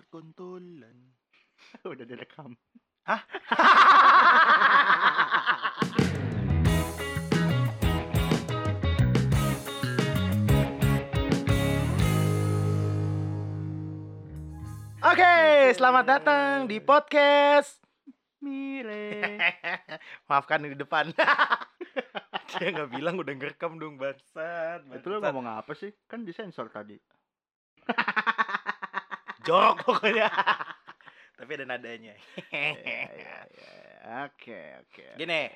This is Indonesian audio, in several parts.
perkontolan. Udah direkam. Hah? Oke, selamat datang di podcast. Mire. Maafkan di depan. Dia nggak bilang udah ngerekam dong bangsat. Itu lo ngomong apa sih? Kan disensor tadi. Jorok pokoknya. Tapi ada nadanya. Ya, ya, ya. Oke, oke. Gini.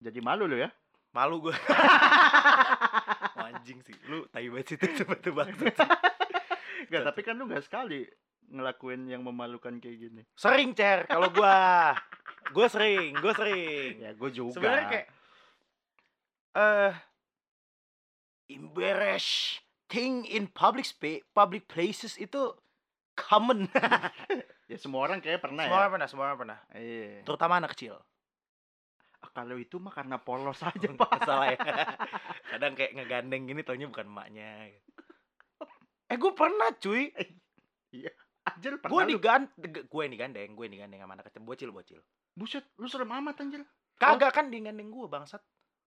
Jadi malu lo ya? Malu gue. Anjing sih. Lu tai banget sih itu sepatu bangsat. Gak, tapi kan lu gak sekali ngelakuin yang memalukan kayak gini. Sering cer kalau gua. Gua sering, gua sering. Ya, gue juga. Sebenarnya kayak eh embarrass thing in public space, public places itu common. ya semua orang kayak pernah semua ya. orang pernah, semua orang pernah. Iya. Terutama anak kecil. Ah, Kalau itu mah karena polos aja, Pak Pak. salah ya. Kadang kayak ngegandeng gini taunya bukan emaknya. Eh gue pernah cuy. Anjir, Gue pernah lu. digandeng, gue yang digandeng, gue yang digandeng sama anak kecil, bocil bocil. Buset, lu serem amat anjir. Kagak kan digandeng gue bangsat.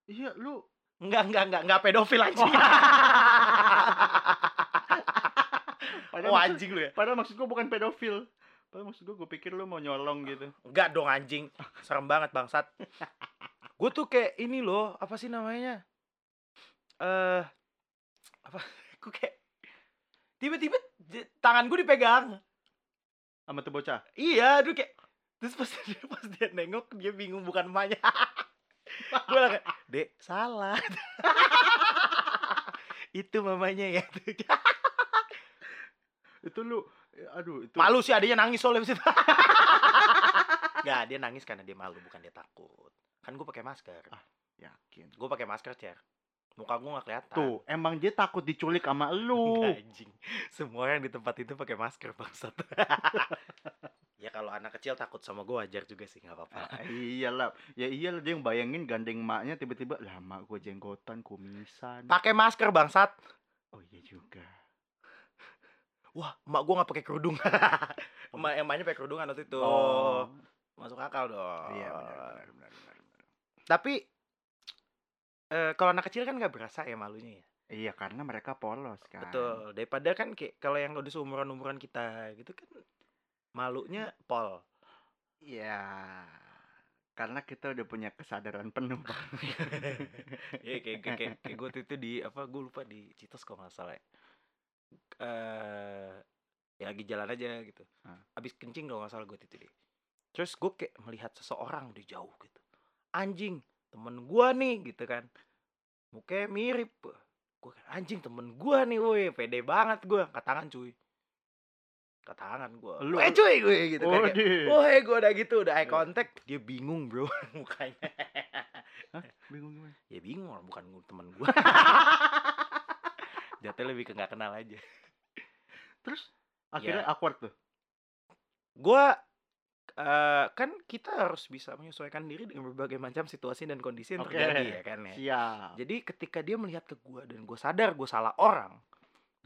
Iya, lu Enggak, enggak, enggak, enggak pedofil anjing. Padahal oh anjing lu ya. Padahal maksud gue bukan pedofil. Padahal maksud gue, gue pikir lu mau nyolong gitu. Enggak dong anjing. Serem banget bangsat. Gue tuh kayak ini loh, apa sih namanya? Eh apa? Gue kayak tiba-tiba tangan gue dipegang. Sama tuh bocah. Iya, aduh kayak terus pas dia pas dia nengok dia bingung bukan emaknya. gue lah kayak, "Dek, salah." itu mamanya ya. Itu lu aduh, itu malu sih adanya nangis soalnya abis itu. Enggak, dia nangis karena dia malu bukan dia takut. Kan gue pakai masker. Ah. yakin. Gue pakai masker, Cer. Muka gue gak kelihatan. Tuh, emang dia takut diculik sama lu. Enggak, anjing. Semua yang di tempat itu pakai masker bangsat. Ya kalau anak kecil takut sama gue wajar juga sih nggak apa-apa. Ah, iyalah. Ya iyalah dia yang bayangin gandeng maknya tiba-tiba lah mak gue jenggotan, kumisan. Pakai masker bangsat. Oh iya juga. Wah, emak gue nggak pakai kerudung. emak emaknya pakai kerudung waktu itu. Oh. Masuk akal dong. Iya benar benar benar benar. benar. Tapi eh, kalau anak kecil kan nggak berasa ya malunya ya. Iya, karena mereka polos kan. Betul. Daripada kan kayak kalau yang udah seumuran umuran kita gitu kan malunya pol. Iya. Karena kita udah punya kesadaran penuh. Iya kayak kayak kayak, kayak gue itu di apa gue lupa di Citos kalau nggak salah ya. Eh ya lagi jalan aja gitu. Hah. Abis kencing kalau nggak salah gue itu deh. Terus gue kayak melihat seseorang di jauh gitu. Anjing, temen gue nih gitu kan. Mukanya mirip. Gue anjing temen gue nih, woi pede banget gue. Angkat tangan cuy. Angkat tangan gue. Lu- Eh cuy gue gitu kan. Oh, kayak, dia. Woi gue udah gitu udah eye Iya. contact. Dia bingung bro mukanya. Hah? Bingung gimana? ya bingung orang bukan teman gue jatuhnya lebih ke nggak kenal aja Terus akhirnya Ya. awkward tuh. gue eh kan kita harus bisa menyesuaikan diri dengan berbagai macam situasi dan kondisi yang Oke. terjadi ya kan ya Siap. jadi ketika dia melihat ke gue dan gue sadar gue salah orang.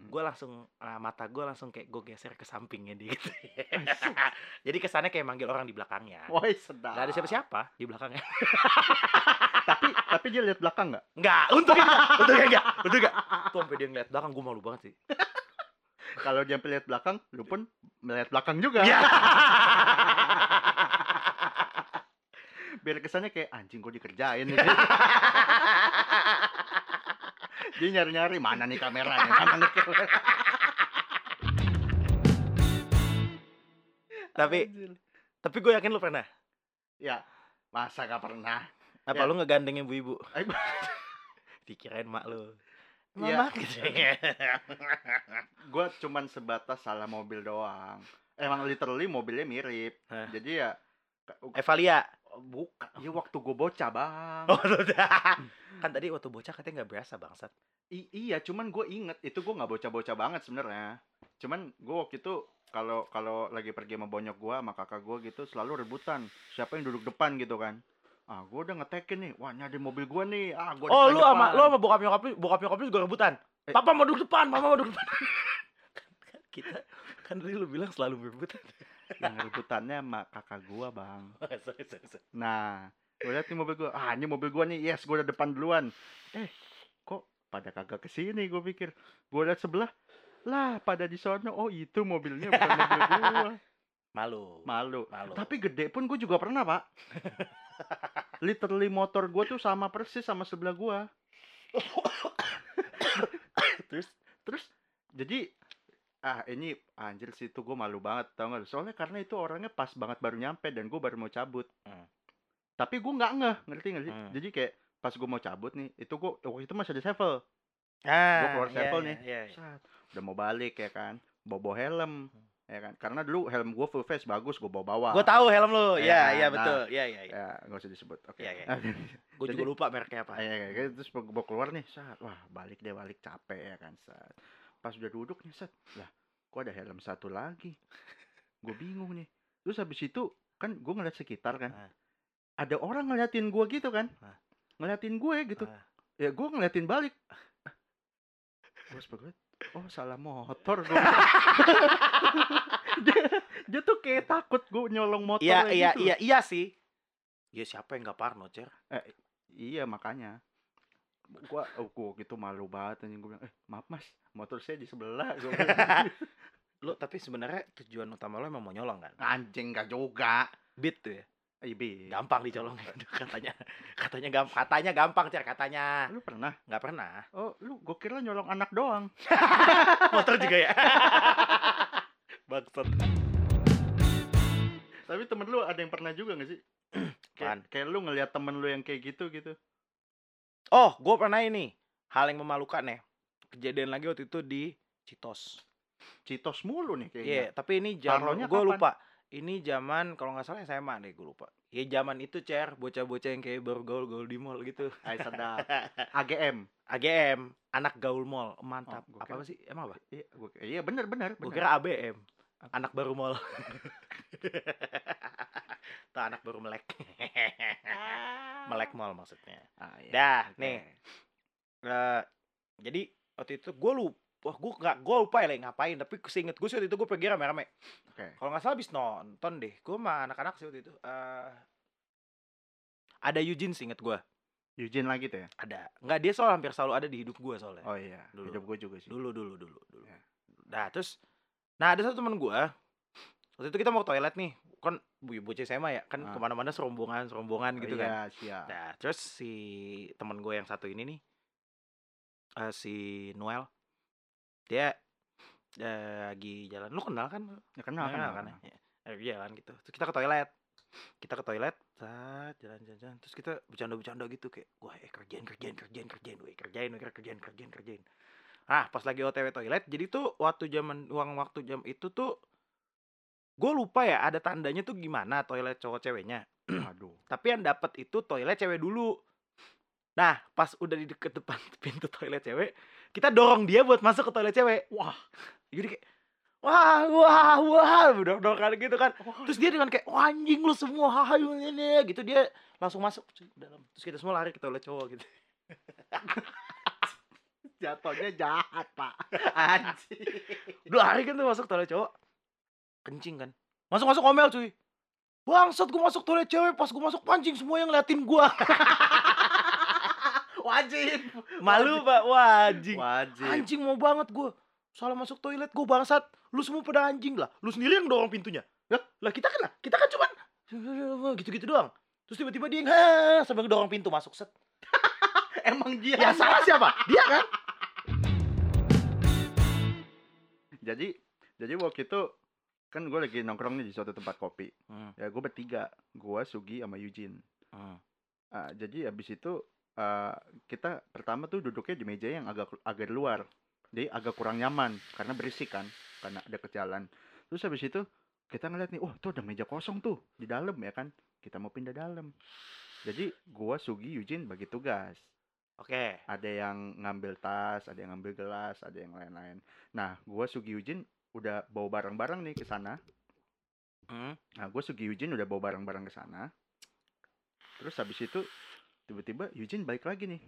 Gue langsung ah, mata gue langsung kayak gue geser ke sampingnya dia gitu jadi kesannya kayak manggil orang di belakangnya Woi, sedap. Gak ada siapa-siapa di belakangnya tapi tapi dia lihat belakang nggak? Untungnya enggak, untungnya enggak, untungnya enggak. Tuh sampai dia ngeliat belakang gue malu banget sih. Kalau dia lihat belakang, lu pun melihat belakang juga. Ya. Biar kesannya kayak anjing gue dikerjain. Dia nyari-nyari mana nih kameranya, mana nih kamera. tapi Anjir. tapi gue yakin lu pernah. ya masa gak pernah. Apa Ya. lu ngegandeng ibu-ibu? Eh, Dikirain mak lu. Iya. Mama gitu. gue cuman sebatas salah mobil doang. Emang literally mobilnya mirip. Hah. Jadi ya Evalia. bukan. Ya waktu gue bocah bang. Oh, kan tadi waktu bocah katanya nggak berasa bangsat. I- iya, cuman gue inget itu gue nggak bocah-bocah banget sebenarnya. Cuman gue waktu itu kalau kalau lagi pergi sama bonyok gue sama kakak gue gitu selalu rebutan siapa yang duduk depan gitu kan. Ah, gue udah ngetekin nih. Wah, ada mobil gue nih. Ah, gue Oh, lu sama lu sama bokap nyokap lu, bokap nyokap lu juga rebutan. Eh. Papa mau duduk depan, mama mau duduk depan. Kan kita Kan tadi lu bilang selalu berebutan. Yang rebutannya sama kakak gua bang. Sorry, sorry, sorry. nah gue liat nih mobil gua. Ah ini mobil gua nih. Yes gua udah depan duluan. Eh kok pada kagak ke sini gue pikir. Gua liat sebelah. Lah pada di sono oh itu mobilnya bukan mobil gua. Malu. malu. Malu. tapi gede pun gue juga pernah pak. Literally motor gua tuh sama persis sama sebelah gua. Terus? Terus jadi ah ini anjir sih itu gue malu banget tau gak soalnya karena itu orangnya pas banget baru nyampe dan gue baru mau cabut Hmm. tapi gue nggak ngeh ngerti nggak sih Hmm. jadi kayak pas gue mau cabut nih itu gue waktu itu masih ada sevel ah, keluar iya, sampel iya, nih. iya, iya. Sat, udah mau balik ya kan bawa helm Hmm. ya kan karena dulu helm gue full face bagus gue bawa bawa Gue tahu helm lu. Iya, Iya, iya nah. betul. Iya, iya. ya nggak usah disebut oke Iya, iya. Gue Jadi- juga lupa mereknya apa. Ya, kayak gitu terus gue keluar nih saat wah balik deh balik capek ya kan saat pas udah duduk nih set lah kok ada helm satu lagi? Gue bingung nih. Terus habis itu kan gue ngeliat sekitar kan. Ah. ada orang ngeliatin gue gitu kan. Ah. ngeliatin gue gitu. Ah. ya gue ngeliatin balik. Gue sebagai oh salah motor gue dia, dia tuh kayak takut gue nyolong motor Iya, iya, gitu iya, iya sih. Ya siapa yang gak parno, Cer? Iya makanya gua oh, gua gitu malu banget anjing gua bilang eh maaf mas motor saya di sebelah gua. Lu tapi sebenarnya tujuan utama lu emang mau nyolong kan? anjing gak juga Beat tuh ya. Ibi Gampang dicolongin katanya. Katanya gampang, katanya gampang, Cer, katanya. lu pernah Nggak pernah. oh lu gua kira nyolong anak doang Motor juga ya. Bangsat. tapi temen lu ada yang pernah juga gak sih Apaan? kayak, kayak lu ngelihat temen lu yang kayak gitu gitu Oh, gue pernah ini. Hal yang memalukan ya. Kejadian lagi waktu itu di Citos. citos mulu nih Iya, kayaknya tapi ini zaman gue lupa. Ini zaman kalau nggak salah SMA deh gue lupa. Ya zaman itu cer bocah-bocah yang kayak baru gaul-gaul di mall gitu. Ay sedap AGM AGM, anak gaul mall, mantap. Oh, apa kira- sih? Emang apa? iya gua, iya bener bener Gue kira ABM, anak baru mall. Tuh anak baru melek. melek mall maksudnya. Ah, iya. Dah, Oke. nih. Eh, jadi waktu itu gue lupa. Wah, gue nggak gue lupa ya ngapain. Tapi seinget gue sih waktu itu gue pergi rame-rame. oke Kalau nggak salah habis nonton deh. Gue sama anak-anak sih waktu itu. Eh, ada Eugene sih inget gue. Eugene lagi tuh ya Ada. Nggak dia soal hampir selalu ada di hidup gue soalnya. oh iya Dulu. hidup gue juga sih Dulu dulu dulu dulu. Ya. Nah terus, nah ada satu teman gue. Waktu itu kita mau ke toilet nih. Kan bocah SMA ya. Kan Ah. ke mana-mana serombongan serombongan gitu oh, kan. iya siap Nah, terus si temen gue yang satu ini nih, eh, si Noel, dia eh, lagi jalan. Lu kenal kan? ya, kenal Kenal kenal, kan? Ya. Eh, jalan gitu. Terus kita ke toilet. Kita ke toilet, saat jalan-jalan, terus kita bercanda-bercanda gitu kayak, wah eh kerjain kerjain kerjain kerjain, weh kerjain, weh kerjain kerjain kerjain. Ah, pas lagi OTW toilet, jadi tuh waktu zaman uang waktu jam itu tuh gue lupa ya ada tandanya tuh gimana toilet cowok ceweknya. Aduh. Tapi yang dapat itu toilet cewek dulu. Nah, pas udah di deket depan pintu toilet cewek, kita dorong dia buat masuk ke toilet cewek. Wah, jadi kayak wah wah wah udah udah kali gitu kan. Terus dia dengan kayak wah anjing lu semua hahayu ini gitu dia langsung masuk ke dalam. Terus kita semua lari ke toilet cowok gitu. jatuhnya jahat pak anjing Dua hari kan tuh masuk toilet cowok. Kencing kan. Masuk-masuk ngomel cuy. Bangsat gue masuk toilet cewek pas gue masuk pancing semua yang ngeliatin gua. wajib Malu pak, anjing. wajib Anjing mau banget gue. Salah masuk toilet gue bangsat. Lu semua pada anjing lah. Lu sendiri yang dorong pintunya. Lah, lah kita kan lah. Kita kan cuman gitu-gitu doang. Terus tiba-tiba dia "Hah," sambil dorong pintu masuk set. emang dia Ya salah siapa? Dia kan? jadi jadi waktu itu kan gue lagi nongkrong nih di suatu tempat kopi. Hmm. ya gue bertiga gue Sugi sama Eugene. Hmm. Ah, jadi habis itu ah, kita pertama tuh duduknya di meja yang agak agak di luar. Jadi agak kurang nyaman karena berisik kan karena ada jalan. Terus habis itu kita ngeliat nih oh tuh ada meja kosong tuh di dalam ya kan? Kita mau pindah dalam. Jadi gua Sugi Eugene bagi tugas. Oke. ada yang ngambil tas ada yang ngambil gelas ada yang lain-lain. Nah gua Sugi Eugene udah bawa barang-barang nih ke sana Hmm. Nah, gue Sugi Eugene udah bawa barang-barang ke sana. Terus habis itu tiba-tiba Eugene balik lagi nih.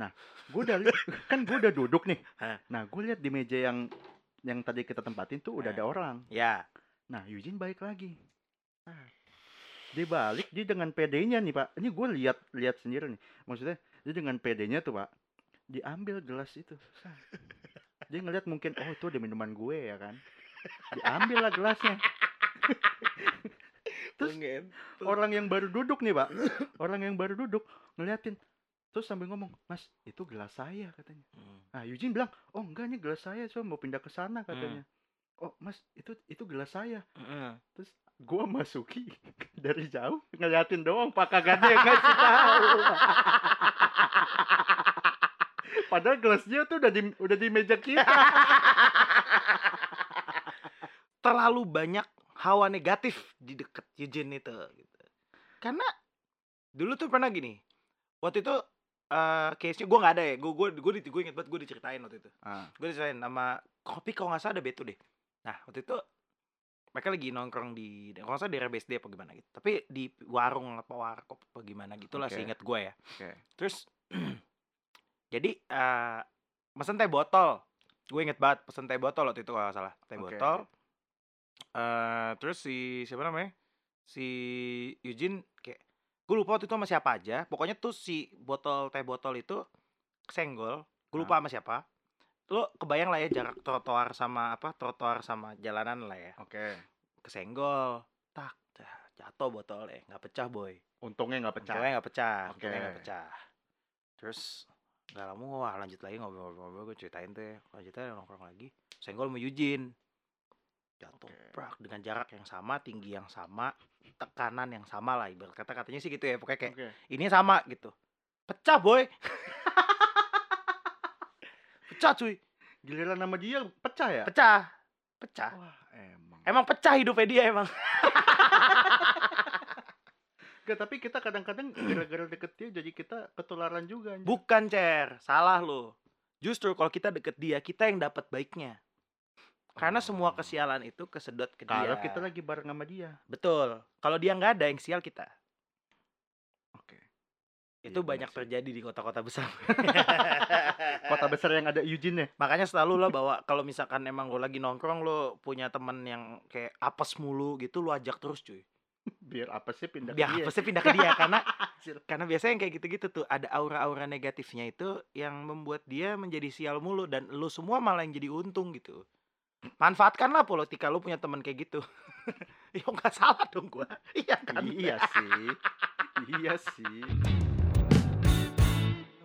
Nah, gue udah kan gue udah duduk nih. Nah, gue lihat di meja yang yang tadi kita tempatin tuh udah ada orang. Ya. Nah, Eugene balik lagi. Ah. Dia balik dia dengan PD-nya nih, Pak. Ini gue lihat lihat sendiri nih. Maksudnya dia dengan PD-nya tuh, Pak. Diambil gelas itu. Dia ngeliat mungkin oh itu ada minuman gue ya kan. Diambil lah gelasnya. Terus Orang yang baru duduk nih, Pak. Orang yang baru duduk ngeliatin. Terus sambil ngomong, "Mas, itu gelas saya," katanya. Hmm. Nah, Eugene bilang, "Oh, enggak, ini gelas saya, saya mau pindah ke sana," katanya. "Oh, Mas, itu itu gelas saya." Mm-mm. Terus gua masuki dari jauh ngeliatin doang pak kagak dia ngasih tahu padahal gelasnya tuh udah di udah di meja kita terlalu banyak hawa negatif di deket Eugene itu gitu. Karena dulu tuh pernah gini. Waktu itu eh case-nya gue nggak ada ya. Gue gue gue gue inget banget gue diceritain waktu itu. ah, Gue diceritain nama kopi kalau nggak salah ada Beto deh. Nah waktu itu mereka lagi nongkrong di kalau nggak salah di RBSD apa gimana gitu. Tapi di warung apa warkop apa gimana gitulah Oke. seinget gue ya. oke Terus jadi eh mesen teh botol. Gue inget banget pesen teh botol waktu itu kalau salah. Teh Oke, botol. eh terus si siapa namanya? Si Eugene kayak gue lupa waktu itu sama siapa aja. Pokoknya tuh si botol teh botol itu kesenggol. Gue lupa sama siapa. Lo kebayang lah ya jarak trotoar sama apa? Trotoar sama jalanan lah ya. oke Kesenggol. Tak, jatuh botolnya, nggak pecah boy. untungnya nggak pecah Untungnya nggak pecah, Oke. untungnya nggak pecah. Terus nggak lama wah lanjut lagi ngobrol-ngobrol gue ceritain tuh ya. lanjutnya nongkrong lagi. Senggol sama Eugene jatuh Oke. prak dengan jarak yang sama tinggi yang sama tekanan yang sama lah ibarat kata katanya sih gitu ya pokoknya kayak oke. Ini sama gitu. Pecah boy. Pecah cuy. Giliran nama dia pecah ya? Pecah. Pecah. Wah emang. Emang pecah hidupnya dia emang Nggak, tapi kita kadang-kadang gara-gara deket dia jadi kita ketularan juga anjir. bukan cer. Salah lo justru kalau kita deket dia kita yang dapat baiknya. Karena semua Oh. kesialan itu kesedot ke kalau dia. kita lagi bareng sama dia. Betul. Kalau dia nggak ada yang sial kita. Oke. Itu Iya, benar banyak sih. terjadi di kota-kota besar. Kota besar yang ada Eugene ya? Makanya selalu lo bawa kalau misalkan emang lo lagi nongkrong lo punya temen yang kayak apes mulu gitu lo ajak terus cuy biar apa sih pindah biar ke dia apesnya pindah ke dia? Karena karena biasanya yang kayak gitu-gitu tuh ada aura-aura negatifnya itu yang membuat dia menjadi sial mulu dan lo semua malah yang jadi untung gitu. Manfaatkanlah politika lo punya teman kayak gitu. Ya nggak salah dong gua. Iya kan? Iya sih. Iya sih.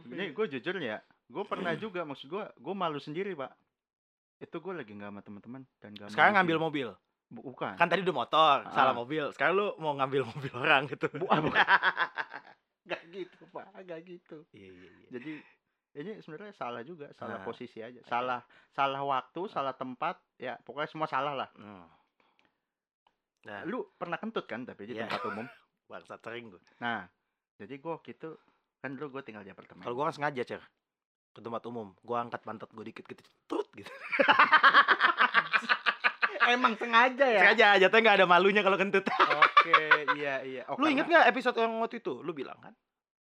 Ini gue jujur ya gue pernah juga maksud gue gue malu sendiri pak. Itu gue lagi nggak sama teman-teman dan gak sekarang ngambil mobil bukan. Kan tadi udah motor salah Ah. mobil. Sekarang lu mau ngambil mobil orang gitu. Bu- ah, bukan. Gak gitu pak. Gak gitu. Iya iya iya. Jadi ini sebenarnya salah juga salah Ah, posisi aja. salah salah waktu salah tempat ya pokoknya semua salah lah. Hmm. nah lu pernah kentut kan tapi di Iya. tempat umum? Bangsa sering gue nah jadi gue gitu kan dulu gue tinggal di apartemen. Kalau gue kan sengaja cer ke tempat umum. Gue angkat pantat gue dikit gitu tut gitu emang sengaja ya? Sengaja jatuhnya nggak ada malunya kalau kentut. Oke iya iya. Oh, lu inget nggak episode yang waktu itu? Lu bilang kan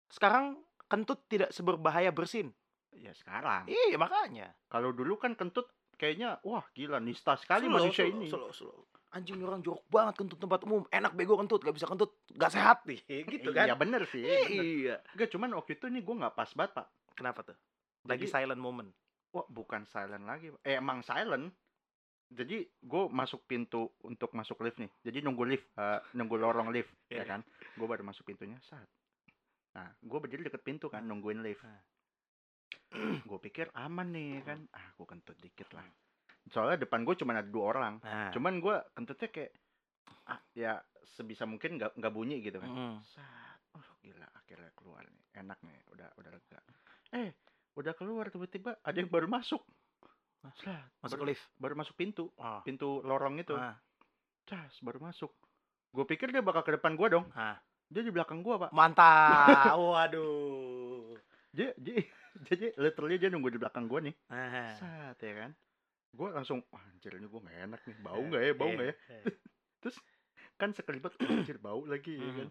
sekarang kentut tidak seberbahaya bersin. Ya sekarang. Iya makanya. Kalau dulu kan kentut kayaknya wah gila nista sekali Slow, manusia slow, ini. slow, slow. anjing orang jorok banget kentut tempat umum. Enak bego kentut gak bisa kentut gak sehat. Nih gitu kan? iya bener sih bener. iya Enggak, cuman waktu itu nih gue nggak pas banget pak. Kenapa tuh? Lagi Jadi- silent moment. Wah bukan silent lagi eh emang silent jadi gue masuk pintu untuk masuk lift nih jadi nunggu lift eh, nunggu lorong lift ya Iya. kan gue baru masuk pintunya saat nah gue berdiri deket pintu kan nungguin lift Ah. gue pikir aman nih kan ah gue kentut dikit lah soalnya depan gue cuma ada dua orang nah cuman gue kentutnya kayak ah, ya sebisa mungkin nggak nggak bunyi gitu kan Mm. Sat. Oh gila akhirnya keluar nih. Enak nih, udah udah lega. Eh, udah keluar tiba-tiba ada yang baru masuk. Sat. masuk baru, lift baru masuk pintu, oh. pintu lorong itu. Ah. Cas, baru masuk. Gue pikir dia bakal ke depan gua dong. Ah. Dia di belakang gua, Pak. mantap waduh Dia, dia jadi literally dia nunggu di belakang gua nih. Ah. Sat ya kan. Gua langsung, wah, anjir ini gua gak enak nih. Bau nggak ya? Bau nggak ya? Eh, Kan sekelibat "Oh, anjir bau lagi ya kan.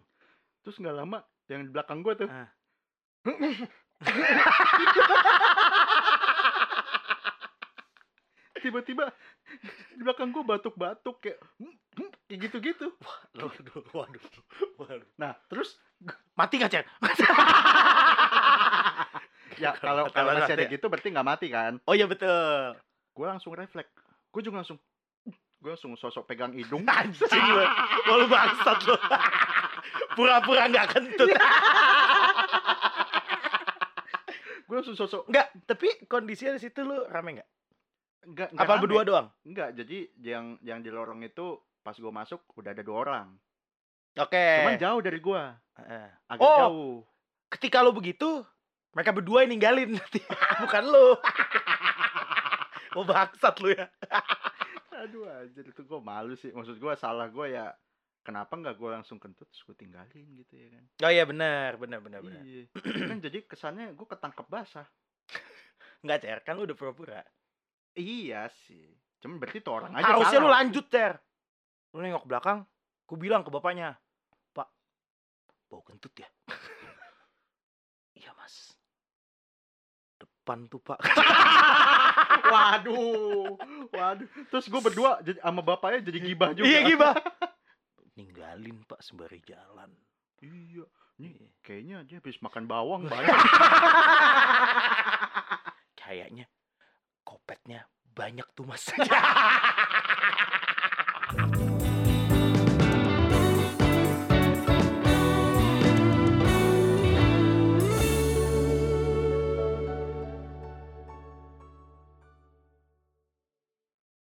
Terus nggak lama yang di belakang gua tuh. Ah. tiba-tiba di belakang gue batuk-batuk kayak "Hmm, hmm," kayak gitu-gitu Waduh, waduh, waduh. nah terus Mati gak, Cer? ya kalau Kalau masih ada ya. gitu berarti nggak mati kan Oh iya betul. gue langsung refleks gue juga langsung gue langsung sosok pegang hidung Anjing. Wah, lu bangsat lu. Pura-pura gak kentut. gue langsung sosok Enggak, tapi kondisinya di situ lu rame nggak? Enggak enggak Apa rame. berdua doang? enggak jadi yang yang di lorong itu pas gue masuk udah ada dua orang Oke. cuman jauh dari gue Heeh. agak Oh. jauh Ketika lu begitu, mereka berdua yang ninggalin nanti. Bukan lu. Oh bangsat lu ya. aduh anjir itu gue malu sih maksud gue salah gue ya kenapa nggak gue langsung kentut terus gue tinggalin gitu ya kan Oh iya benar, benar, benar, benar. iya kan jadi kesannya gue ketangkep basah Enggak, Cer, kan lu udah pura-pura. Iya sih cuman berarti tuh orang aja Harusnya lu lanjut, Cer. Lu nengok belakang, ku bilang ke bapaknya, "Pak, bau kentut ya?" iya, Mas. Depan tuh, Pak. waduh waduh terus gue berdua jadi sama bapaknya jadi gibah juga Iya, gimana? Ninggalin, Pak, sembari jalan. iya Iya. kayaknya dia habis makan bawang banyak Kayaknya kopetnya banyak tuh, Mas.